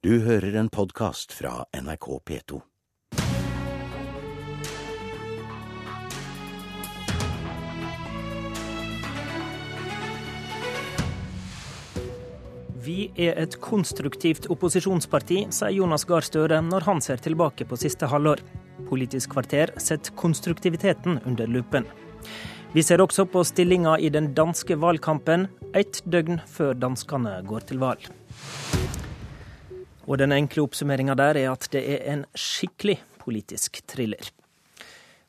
Du hører en podkast fra NRK P2. Vi er et konstruktivt opposisjonsparti, sier Jonas Gahr Støre når han ser tilbake på siste halvår. Politisk kvarter setter konstruktiviteten under lupen. Vi ser også på stillinga i den danske valgkampen, ett døgn før danskene går til valg. Og den enkle oppsummeringa der er at det er en skikkelig politisk thriller.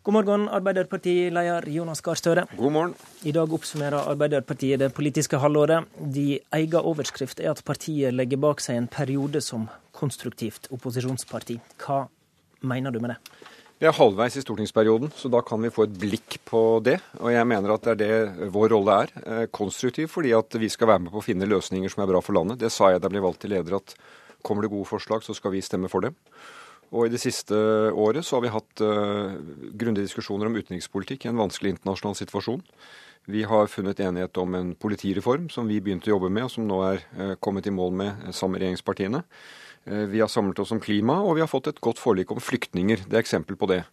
God morgen, Arbeiderpartileder Jonas Gahr Støre. God morgen. I dag oppsummerer Arbeiderpartiet det politiske halvåret. De egen overskrift er at partiet legger bak seg en periode som konstruktivt opposisjonsparti. Hva mener du med det? Vi er halvveis i stortingsperioden, så da kan vi få et blikk på det. Og jeg mener at det er det vår rolle er. Eh, konstruktiv fordi at vi skal være med på å finne løsninger som er bra for landet. Det sa jeg da jeg ble valgt til leder, at kommer det gode forslag, så skal vi stemme for dem. Og i det siste året så har vi hatt uh, grundige diskusjoner om utenrikspolitikk i en vanskelig internasjonal situasjon. Vi har funnet enighet om en politireform som vi begynte å jobbe med, og som nå er uh, kommet i mål med sammen med regjeringspartiene. Uh, vi har samlet oss om klima, og vi har fått et godt forlik om flyktninger. Det er eksempel på det.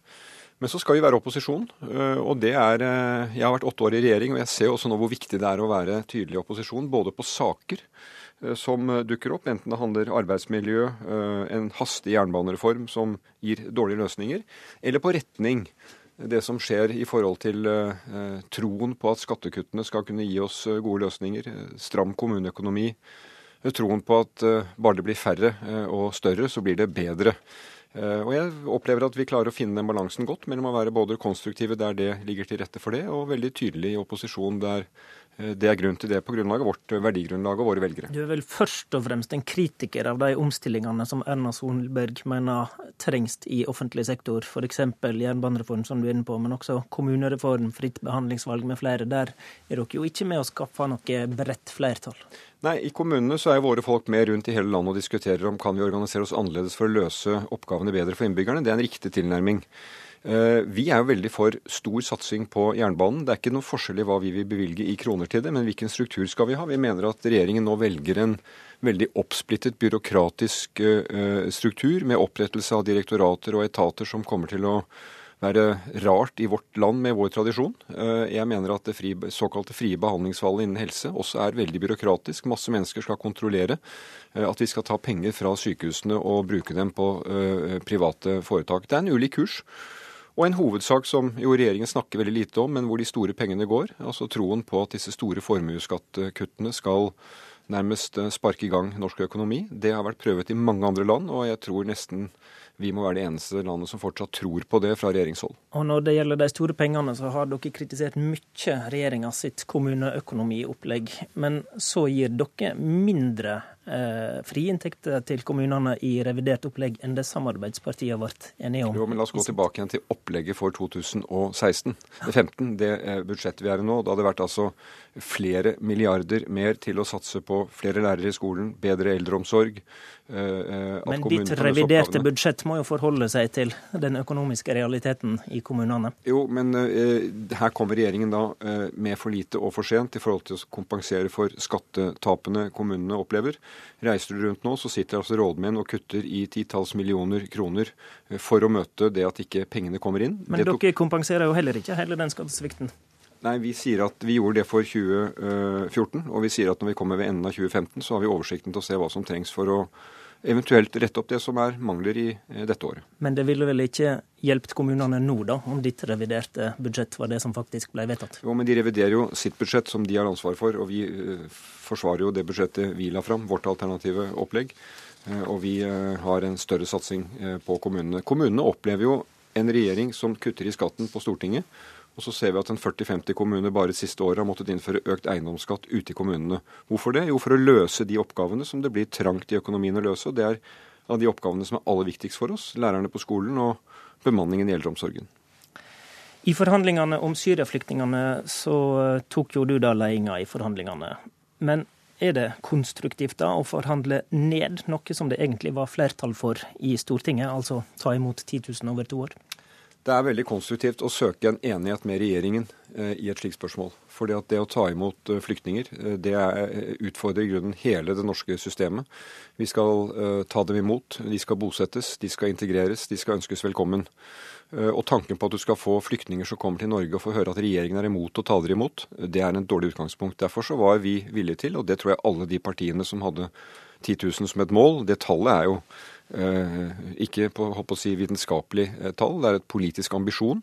Men så skal vi være opposisjon, og det er Jeg har vært åtte år i regjering, og jeg ser også nå hvor viktig det er å være tydelig i opposisjon, både på saker Eh, som eh, dukker opp, enten det handler arbeidsmiljø, eh, en hastig jernbanereform som gir dårlige løsninger, eller på retning. Det som skjer i forhold til troen på at skattekuttene skal kunne gi oss gode løsninger, stram kommuneøkonomi, troen på at bare det blir færre og større, så blir det bedre. Og jeg opplever at vi klarer å finne den balansen godt mellom å være både konstruktive der det ligger til rette for det, og veldig tydelig i opposisjon der Eh, det er grunn til det på grunnlag av vårt eh, verdigrunnlag og våre velgere. Du er vel først og fremst en kritiker av de omstillingene som Erna Solberg mener trengs i offentlig sektor, f.eks. jernbanereform, som du er inne på, men også kommunereform, fritt behandlingsvalg med flere. Der er dere jo ikke med å skaffe noe bredt flertall. Nei, I kommunene så er våre folk med rundt i hele landet og diskuterer om kan vi organisere oss annerledes for å løse oppgavene bedre for innbyggerne. Det er en riktig tilnærming. Eh, vi er jo veldig for stor satsing på jernbanen. Det er ikke noe forskjell i hva vi vil bevilge i kroner til det, men hvilken struktur skal vi ha? Vi mener at regjeringen nå velger en veldig oppsplittet byråkratisk eh, struktur med opprettelse av direktorater og etater som kommer til å være rart i vårt land med vår tradisjon. Eh, jeg mener at det fri, såkalte frie behandlingsvalget innen helse også er veldig byråkratisk. Masse mennesker skal kontrollere at vi skal ta penger fra sykehusene og bruke dem på private foretak. Det er en ulik kurs. Og en hovedsak som jo regjeringen snakker veldig lite om, men hvor de store pengene går. Altså troen på at disse store formuesskattekuttene skal nærmest eh, sparke i gang norsk økonomi. Det har vært prøvet i mange andre land, og jeg tror nesten vi må være det eneste landet som fortsatt tror på det fra regjeringshold. Og Når det gjelder de store pengene, så har dere kritisert mye regjeringa sitt kommuneøkonomiopplegg. Men så gir dere mindre eh, frie inntekter til kommunene i revidert opplegg enn det samarbeidspartiene har vært enige om. Jo, men La oss gå tilbake igjen til opplegget for 2016. 15, det budsjettet vi er i nå. Da hadde det vært altså flere milliarder mer til å satse på flere lærere i skolen, bedre eldreomsorg. Eh, eh, men ditt reviderte budsjett må jo forholde seg til den økonomiske realiteten i kommunene? Jo, men uh, her kommer regjeringen da uh, med for lite og for sent i forhold til å kompensere for skattetapene kommunene opplever. Reiser du rundt nå, så sitter altså rådmenn og kutter i titalls millioner kroner for å møte det at ikke pengene kommer inn. Men det dere kompenserer jo heller ikke hele den skattesvikten? Nei, Vi sier at vi gjorde det for 2014, og vi sier at når vi kommer ved enden av 2015, så har vi oversikten til å se hva som trengs for å eventuelt rette opp det som er mangler i eh, dette året. Men det ville vel ikke hjulpet kommunene nå, da, om ditt reviderte budsjett var det som faktisk ble vedtatt? Jo, men de reviderer jo sitt budsjett, som de har ansvar for, og vi uh, forsvarer jo det budsjettet vi la fram, vårt alternative opplegg. Uh, og vi har en større satsing på kommunene. Kommunene opplever jo en regjering som kutter i skatten på Stortinget og så ser vi at en 40-50 kommuner bare det siste året har måttet innføre økt eiendomsskatt ute i kommunene. Hvorfor det? Jo, for å løse de oppgavene som det blir trangt i økonomien å løse. og Det er av de oppgavene som er aller viktigst for oss. Lærerne på skolen og bemanningen i eldreomsorgen. I forhandlingene om Syria-flyktningene så tok jo du da ledelsen i forhandlingene. Men er det konstruktivt da å forhandle ned noe som det egentlig var flertall for i Stortinget, altså ta imot 10 000 over to år? Det er veldig konstruktivt å søke en enighet med regjeringen eh, i et slikt spørsmål. Fordi at det å ta imot eh, flyktninger, eh, det utfordrer i grunnen hele det norske systemet. Vi skal ta dem imot, de skal bosettes, de skal integreres, de skal ønskes velkommen. Og tanken på at du skal få flyktninger som kommer til Norge og få høre at regjeringen er imot og taler imot, det er en dårlig utgangspunkt. Derfor så var vi villige til, og det tror jeg alle de partiene som hadde 10 000 som et mål, det tallet er jo ikke på å si, vitenskapelig eh, tall, det er et politisk ambisjon.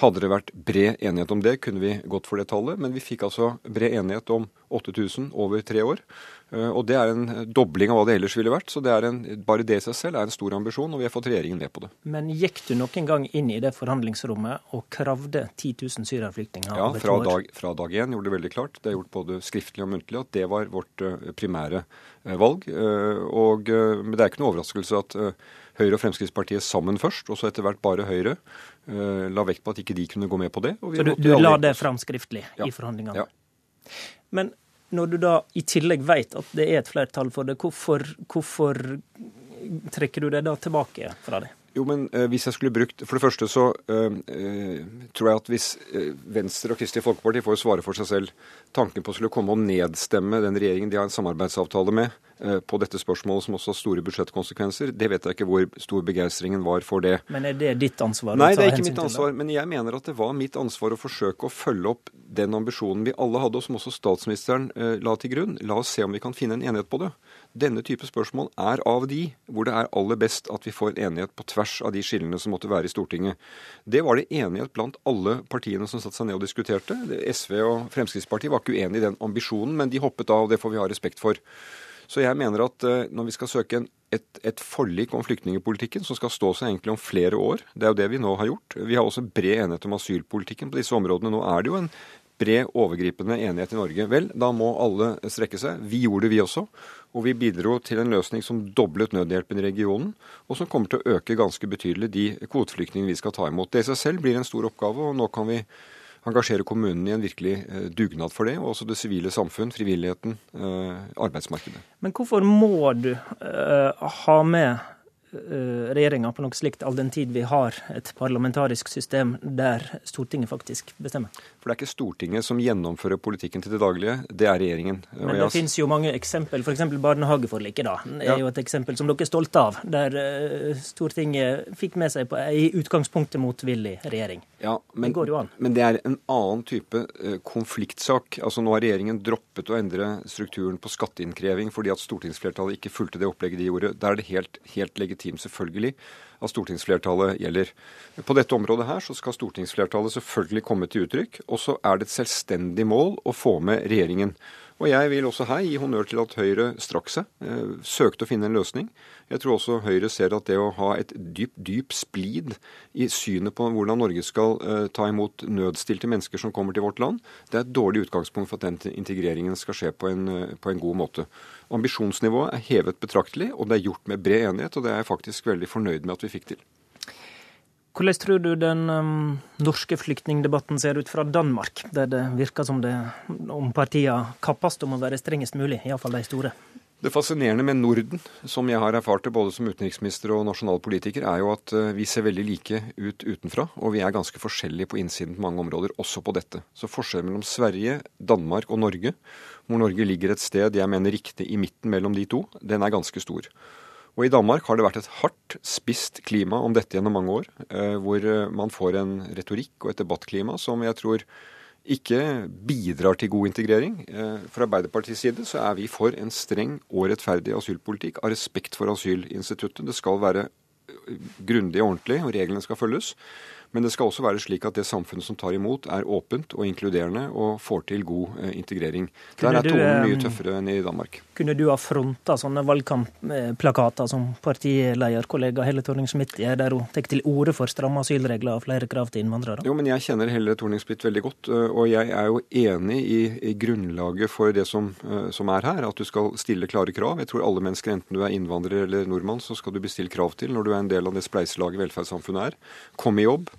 Hadde det vært bred enighet om det, kunne vi gått for det tallet, men vi fikk altså bred enighet om 8000 over tre år. Eh, Og det er en dobling av hva det ellers ville vært, så det er en, bare det i seg selv er en stor ambisjon, og vi har fått regjeringen med på det. Men gikk du noen gang inn i det forhandlingsrommet og kravde 10 000 syrerflyktninger Ja, fra år? dag, fra dag én gjorde det veldig klart. Det er gjort både skriftlig og muntlig at det var vårt eh, primære eh, valg. Og, men det er ikke noe overraskelse at Høyre og Fremskrittspartiet sammen først, og så etter hvert bare Høyre, eh, la vekt på at ikke de kunne gå med på det. Så du, du la det fram skriftlig Ja. i forhandlingene? Ja. Men når du da i tillegg vet at det er et flertall for det, hvorfor, hvorfor trekker du deg da tilbake fra det? Jo, men eh, hvis jeg skulle brukt For det første så eh, eh, tror jeg at hvis eh, Venstre og Kristelig Folkeparti får svare for seg selv tanken på å skulle komme og nedstemme den regjeringen de har en samarbeidsavtale med på dette spørsmålet, som også har store budsjettkonsekvenser, det vet jeg ikke hvor stor begeistringen var for det. Men er det ditt ansvar? Nei, det er ikke mitt ansvar, men jeg mener at det var mitt ansvar å forsøke å følge opp den ambisjonen vi alle hadde, og som også statsministeren eh, la til grunn. La oss se om vi kan finne en enighet på det. Denne type spørsmål er av de hvor det er aller best at vi får en enighet på tvers av de skillene som måtte være i Stortinget. Det var det enighet blant alle partiene som satte seg ned og diskuterte. SV og Fremskrittspartiet var ikke uenig i den ambisjonen, men de hoppet av, og det får vi ha respekt for. Så jeg mener at eh, når vi skal søke en, et, et forlik om flyktningepolitikken, som skal stå seg egentlig om flere år, det er jo det vi nå har gjort. Vi har også bred enighet om asylpolitikken på disse områdene. Nå er det jo en bred, overgripende enighet i Norge. Vel, da må alle strekke seg. Vi gjorde det, vi også. Og vi bidro til en løsning som doblet nødhjelpen i regionen, og som kommer til å øke ganske betydelig de kvoteflyktningene vi skal ta imot. Det i seg selv blir en stor oppgave, og nå kan vi engasjere kommunene i en virkelig eh, dugnad for det, og også det sivile samfunn, frivilligheten, eh, arbeidsmarkedet. Men hvorfor må du eh, ha med uh, regjeringa på noe slikt, all den tid vi har et parlamentarisk system der Stortinget faktisk bestemmer? For det er ikke Stortinget som gjennomfører politikken til det daglige, det er regjeringen. Men jeg det har- finnes jo mange eksempel, f.eks. barnehageforliket. da, Det Ja. er jo et eksempel som dere er stolte av, der Stortinget fikk med seg på ei i utgangspunktet motvillig regjering. Ja, men, Det går jo an. men det er en annen type eh, konfliktsak. Altså Nå har regjeringen droppet å endre strukturen på skatteinnkreving fordi at stortingsflertallet ikke fulgte det opplegget de gjorde. Da er det helt, helt legitimt, selvfølgelig, at stortingsflertallet gjelder. På dette området her så skal stortingsflertallet selvfølgelig komme til uttrykk. Og så er det et selvstendig mål å få med regjeringen. Og jeg vil også her gi honnør til at Høyre strakk seg, eh, søkte å finne en løsning. Jeg tror også Høyre ser at det å ha et dyp, dyp splid i synet på hvordan Norge skal eh, ta imot nødstilte mennesker som kommer til vårt land, det er et dårlig utgangspunkt for at den integreringen skal skje på en, eh, på en god måte. Ambisjonsnivået er hevet betraktelig, og det er gjort med bred enighet, og det er jeg faktisk veldig fornøyd med at vi fikk til. Hvordan tror du den um, norske flyktningdebatten ser ut fra Danmark, der det virker som det om partiene kappes om å være strengest mulig, iallfall de store? Det fascinerende med Norden, som jeg har erfart det både som utenriksminister og nasjonalpolitiker, er jo at eh, vi ser veldig like ut utenfra, og vi er ganske forskjellige på innsiden på mange områder, også på dette. Så forskjellen mellom Sverige, Danmark og Norge, hvor Norge ligger et sted jeg mener riktig i midten mellom de to, den er ganske stor. Og i Danmark har det vært et hardt, spisst klima om dette gjennom mange år, eh, hvor eh, man får en retorikk og et debattklima som jeg tror ikke bidrar til god integrering. Eh, Fra Arbeiderpartiets side så er vi for en streng og rettferdig asylpolitikk av respekt for asylinstituttet. Det skal være grundig og ordentlig, og reglene skal følges. Men det skal også være slik at det samfunnet som tar imot, er åpent og inkluderende og får til god integrering. integrering. Der er tonen mye eh, tøffere enn i Danmark. Kunne du ha fronta sånne valgkampplakater som partilederkollega Helle Thorning-Schmidt gjør, der hun tar til orde for stramme asylregler og flere krav til innvandrere? Jo, men jeg kjenner Helle Thorning-Schmidt veldig godt, øh, og jeg er jo enig i, i grunnlaget for det som, som er her, at du skal stille klare krav. Jeg tror alle mennesker, enten du er innvandrer eller nordmann, så skal du bestille krav til når du er en del av det spleiselaget velferdssamfunnet er. Kom i jobb.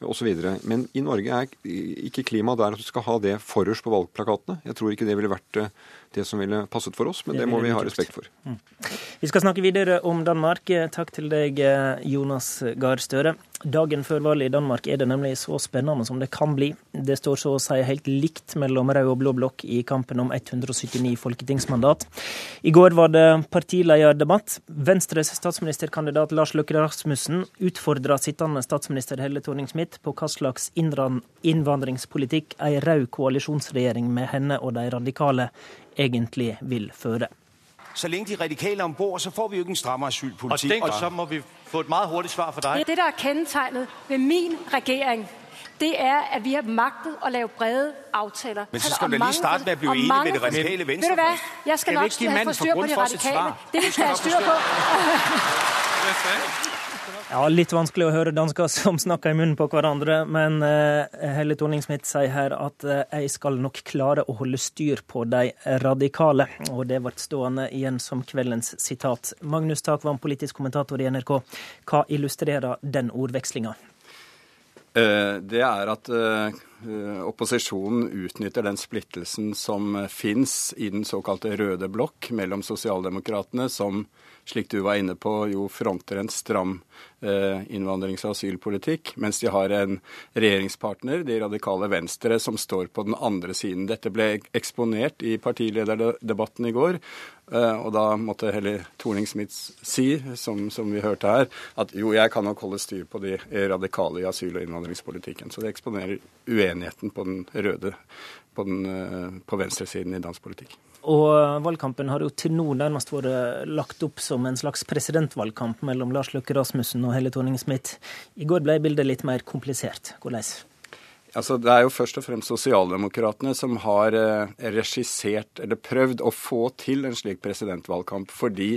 osv. Men i Norge er ikke klimaet der at du skal ha det forrest på valgplakatene. Jeg tror ikke det ville vært det som ville passet for oss, men det, det må vi ha respekt for. Mm. Vi skal snakke videre om Danmark. Takk til deg, Jonas Gahr Støre. Dagen før valget i Danmark er det nemlig så spennende som det kan bli. Det står så å si helt likt mellom rød og blå blokk i kampen om 179 folketingsmandat. I går var det partilederdebatt. Venstres statsministerkandidat Lars Løkke Rasmussen utfordra sittende statsminister Helle Thorning-Schmidt på hva slags innvandringspolitikk ei rød koalisjonsregjering med henne og de radikale egentlig vil føre. Så lenge de radikale om bord, så får vi jo ikke en strammere asylpolitikk. Og, og så må vi få et meget hurtig svar for deg. Det, der er kendetegnet ved min regjering, det er, at vi har maktet å lave brede avtaler. Men så skal du lige starte med å bli enig med det radikale venstre. Vet du hva? Jeg skal, nok få styr på de radikale. Det vi skal ha styr på. Ja, Litt vanskelig å høre dansker som snakker i munnen på hverandre, men uh, Helle Thorning-Smith sier her at uh, jeg skal nok klare å holde styr på de radikale. Og det ble stående igjen som kveldens sitat. Magnus Takvam, politisk kommentator i NRK. Hva illustrerer den ordvekslinga? Uh, det er at opposisjonen utnytter den splittelsen som fins i den såkalte røde blokk mellom sosialdemokratene, som slik du var inne på, jo fronter en stram eh, innvandrings- og asylpolitikk, mens de har en regjeringspartner, de radikale Venstre, som står på den andre siden. Dette ble eksponert i partilederdebatten i går, eh, og da måtte Helle Thorning-Smith si, som, som, vi hørte her, at jo, jeg kan nok holde styr på de radikale i asyl- og innvandringspolitikken. Så det eksponerer uenigheten på den røde, på, den, eh, på venstresiden i dansk politikk. Og valgkampen har jo til nå nærmest vært lagt opp som en slags presidentvalgkamp mellom Lars Løkke Rasmussen og Helle Thorning-Smith. I går ble bildet litt mer komplisert. Hvordan? Altså, det er jo først og fremst sosialdemokratene som har eh, regissert eller prøvd å få til en slik presidentvalgkamp. Fordi,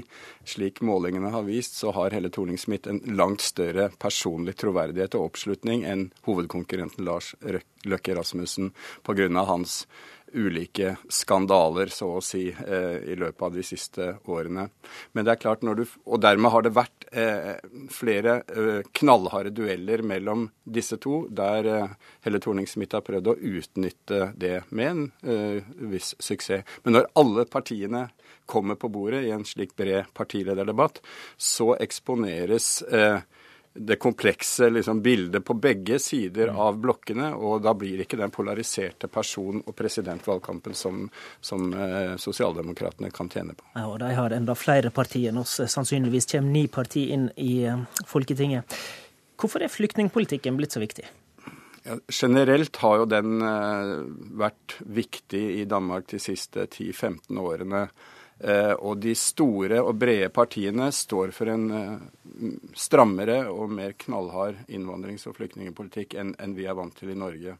slik målingene har vist, så har Helle Thorning-Smith en langt større personlig troverdighet og oppslutning enn hovedkonkurrenten Lars Løkke Rasmussen pga. hans ulike skandaler, så å si, eh, i løpet av de siste årene. Men det er klart du, Og dermed har det vært eh, flere eh, knallharde dueller mellom disse to, der Helle Thorning-Smith har prøvd å utnytte det med en viss suksess. Men når alle partiene kommer på bordet i en slik bred partilederdebatt, så eksponeres eh, det komplekse liksom, bildet på begge sider mm. av blokkene. Og da blir ikke den polariserte person- og presidentvalgkampen som, som eh, sosialdemokratene kan tjene på. Ja, og De har enda flere partier enn oss. Sannsynligvis kommer ni partier inn i eh, Folketinget. Hvorfor er flyktningpolitikken blitt så viktig? Ja, generelt har jo den eh, vært viktig i Danmark de siste 10-15 årene. Eh, og de store og brede partiene står for en eh, strammere og mer knallhard innvandrings- og flyktningpolitikk enn vi er vant til i Norge.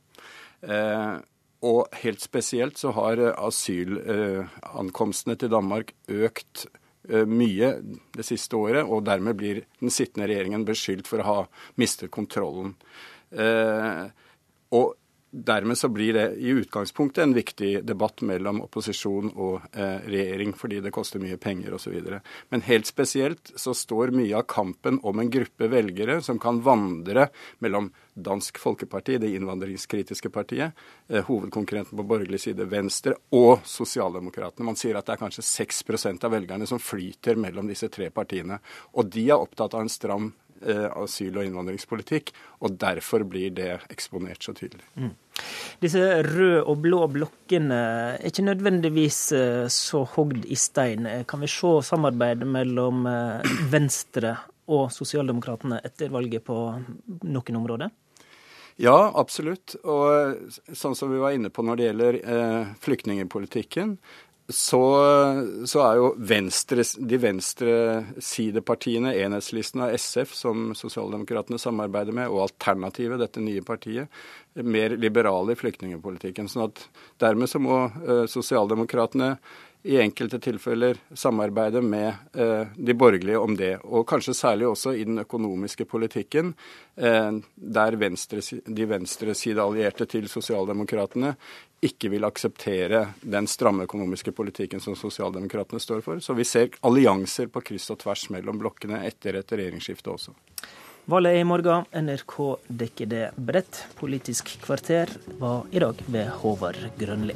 Eh, og helt spesielt så har asylankomstene til Danmark økt mye det siste året, og dermed blir den sittende regjeringen beskyldt for å ha mistet kontrollen. Og Dermed så blir det i utgangspunktet en viktig debatt mellom opposisjon og eh, regjering, fordi det koster mye penger osv. Men helt spesielt så står mye av kampen om en gruppe velgere som kan vandre mellom Dansk Folkeparti, det innvandringskritiske partiet, eh, hovedkonkurrenten på borgerlig side, Venstre, og Sosialdemokratene. Man sier at det er kanskje 6% av velgerne som flyter mellom disse tre partiene. Og de er opptatt av en stram asyl- og innvandringspolitikk, og derfor blir det eksponert så tydelig. Mm. Disse røde og blå blokkene er ikke nødvendigvis eh, så hogd i stein. Kan vi se samarbeid mellom eh, Venstre og Sosialdemokratene etter valget på noen områder? Ja, absolutt. Og sånn som vi var inne på når det gjelder eh, flyktningpolitikken, så, så, er jo venstre, de venstresidepartiene, Enhetslisten av SF, som sosialdemokratene samarbeider med, og Alternativet, dette nye partiet, mer liberale i flyktningpolitikken. sånn at dermed så må uh, sosialdemokratene i enkelte tilfeller samarbeide med eh, de borgerlige om det. Og kanskje særlig også i den økonomiske politikken, eh, der venstre, de venstresideallierte til sosialdemokratene ikke vil akseptere den stramme økonomiske politikken som sosialdemokratene står for. Så vi ser allianser på kryss og tvers mellom blokkene etter et regjeringsskifte også. Valget er i morgen. NRK dekker det bredt. Politisk kvarter var i dag ved Håvard Grønli.